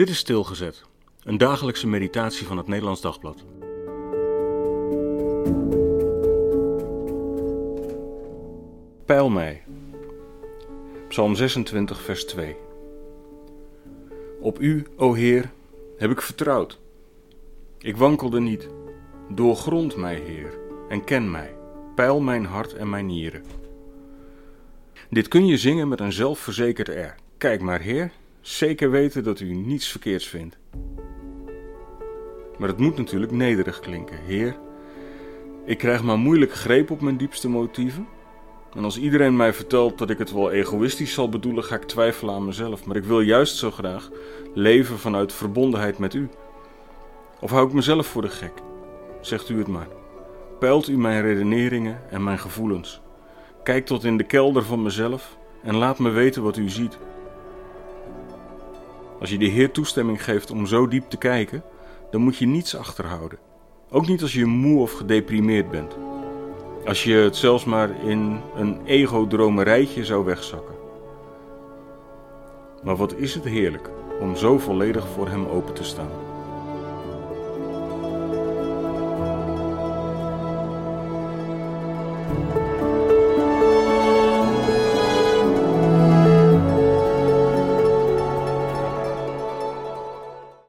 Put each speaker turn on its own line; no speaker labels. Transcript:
Dit is Stilgezet, een dagelijkse meditatie van het Nederlands Dagblad. Peil mij. Psalm 26, vers 2. Op u, o Heer, heb ik vertrouwd. Ik wankelde niet. Doorgrond mij, Heer, en ken mij. Peil mijn hart en mijn nieren. Dit kun je zingen met een zelfverzekerd air. Kijk maar, Heer, zeker weten dat u niets verkeerds vindt. Maar het moet natuurlijk nederig klinken. Heer, ik krijg maar moeilijk greep op mijn diepste motieven. En als iedereen mij vertelt dat ik het wel egoïstisch zal bedoelen, ga ik twijfelen aan mezelf. Maar ik wil juist zo graag leven vanuit verbondenheid met u. Of hou ik mezelf voor de gek? Zegt u het maar. Peilt u mijn redeneringen en mijn gevoelens. Kijk tot in de kelder van mezelf en laat me weten wat u ziet. Als je de Heer toestemming geeft om zo diep te kijken, dan moet je niets achterhouden. Ook niet als je moe of gedeprimeerd bent. Als je het zelfs maar in een ego-dromerijtje zou wegzakken. Maar wat is het heerlijk om zo volledig voor Hem open te staan.